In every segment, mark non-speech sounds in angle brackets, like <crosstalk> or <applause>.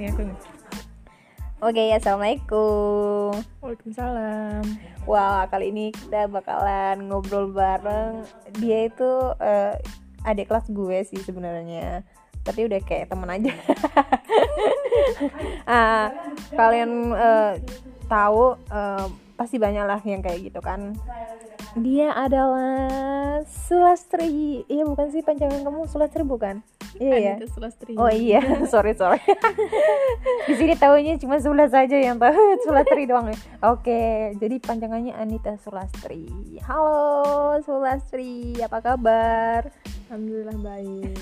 Nih aku nih. Oke, assalamualaikum. Waalaikumsalam. Wah, kali ini kita bakalan ngobrol bareng. Dia itu eh, adik kelas gue sih sebenarnya, tapi udah kayak temen aja. <laughs> ah, kalian eh, tahu eh, pasti banyak lah yang kayak gitu kan. Dia adalah Sulastri. Iya bukan sih panjangan kamu Sulastri bukan? Iya ya. Anita Sulastri. Oh iya, <laughs> sorry sorry. <laughs> Di sini tahunya cuma Sula saja yang tahu <laughs> Sulastri doang ya. Oke, jadi panjangannya Anita Sulastri. Halo Sulastri, apa kabar? Alhamdulillah baik.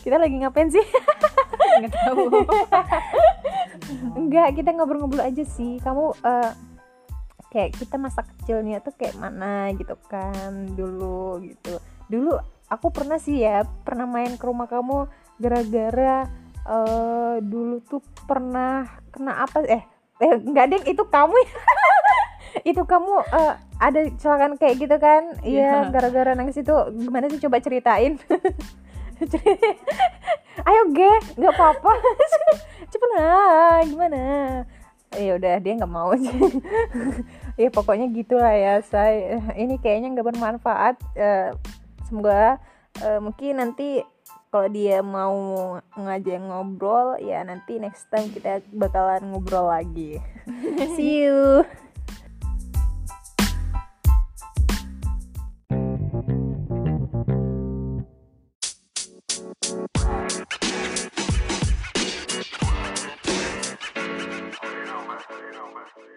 Kita lagi ngapain sih? Nggak tahu. Enggak, kita ngobrol-ngobrol aja sih. Kamu eh, kayak kita masa kecilnya tuh kayak mana gitu kan dulu gitu. Dulu aku pernah sih ya pernah main ke rumah kamu gara-gara eh dulu tuh pernah kena apa eh eh enggak deh itu kamu ya. <laughs> itu kamu eh, ada kecelakaan kayak gitu kan? Iya Iya. gara-gara nangis itu. Gimana sih coba ceritain. <laughs> Ceri- <laughs> ayo ge nggak apa-apa. Cepet lah gimana? Ya udah dia nggak mau ya pokoknya gitulah ya saya ini kayaknya nggak bermanfaat Eh, semoga uh, mungkin nanti kalau dia mau ngajak ngobrol ya nanti next time kita bakalan ngobrol lagi <laughs> see you you.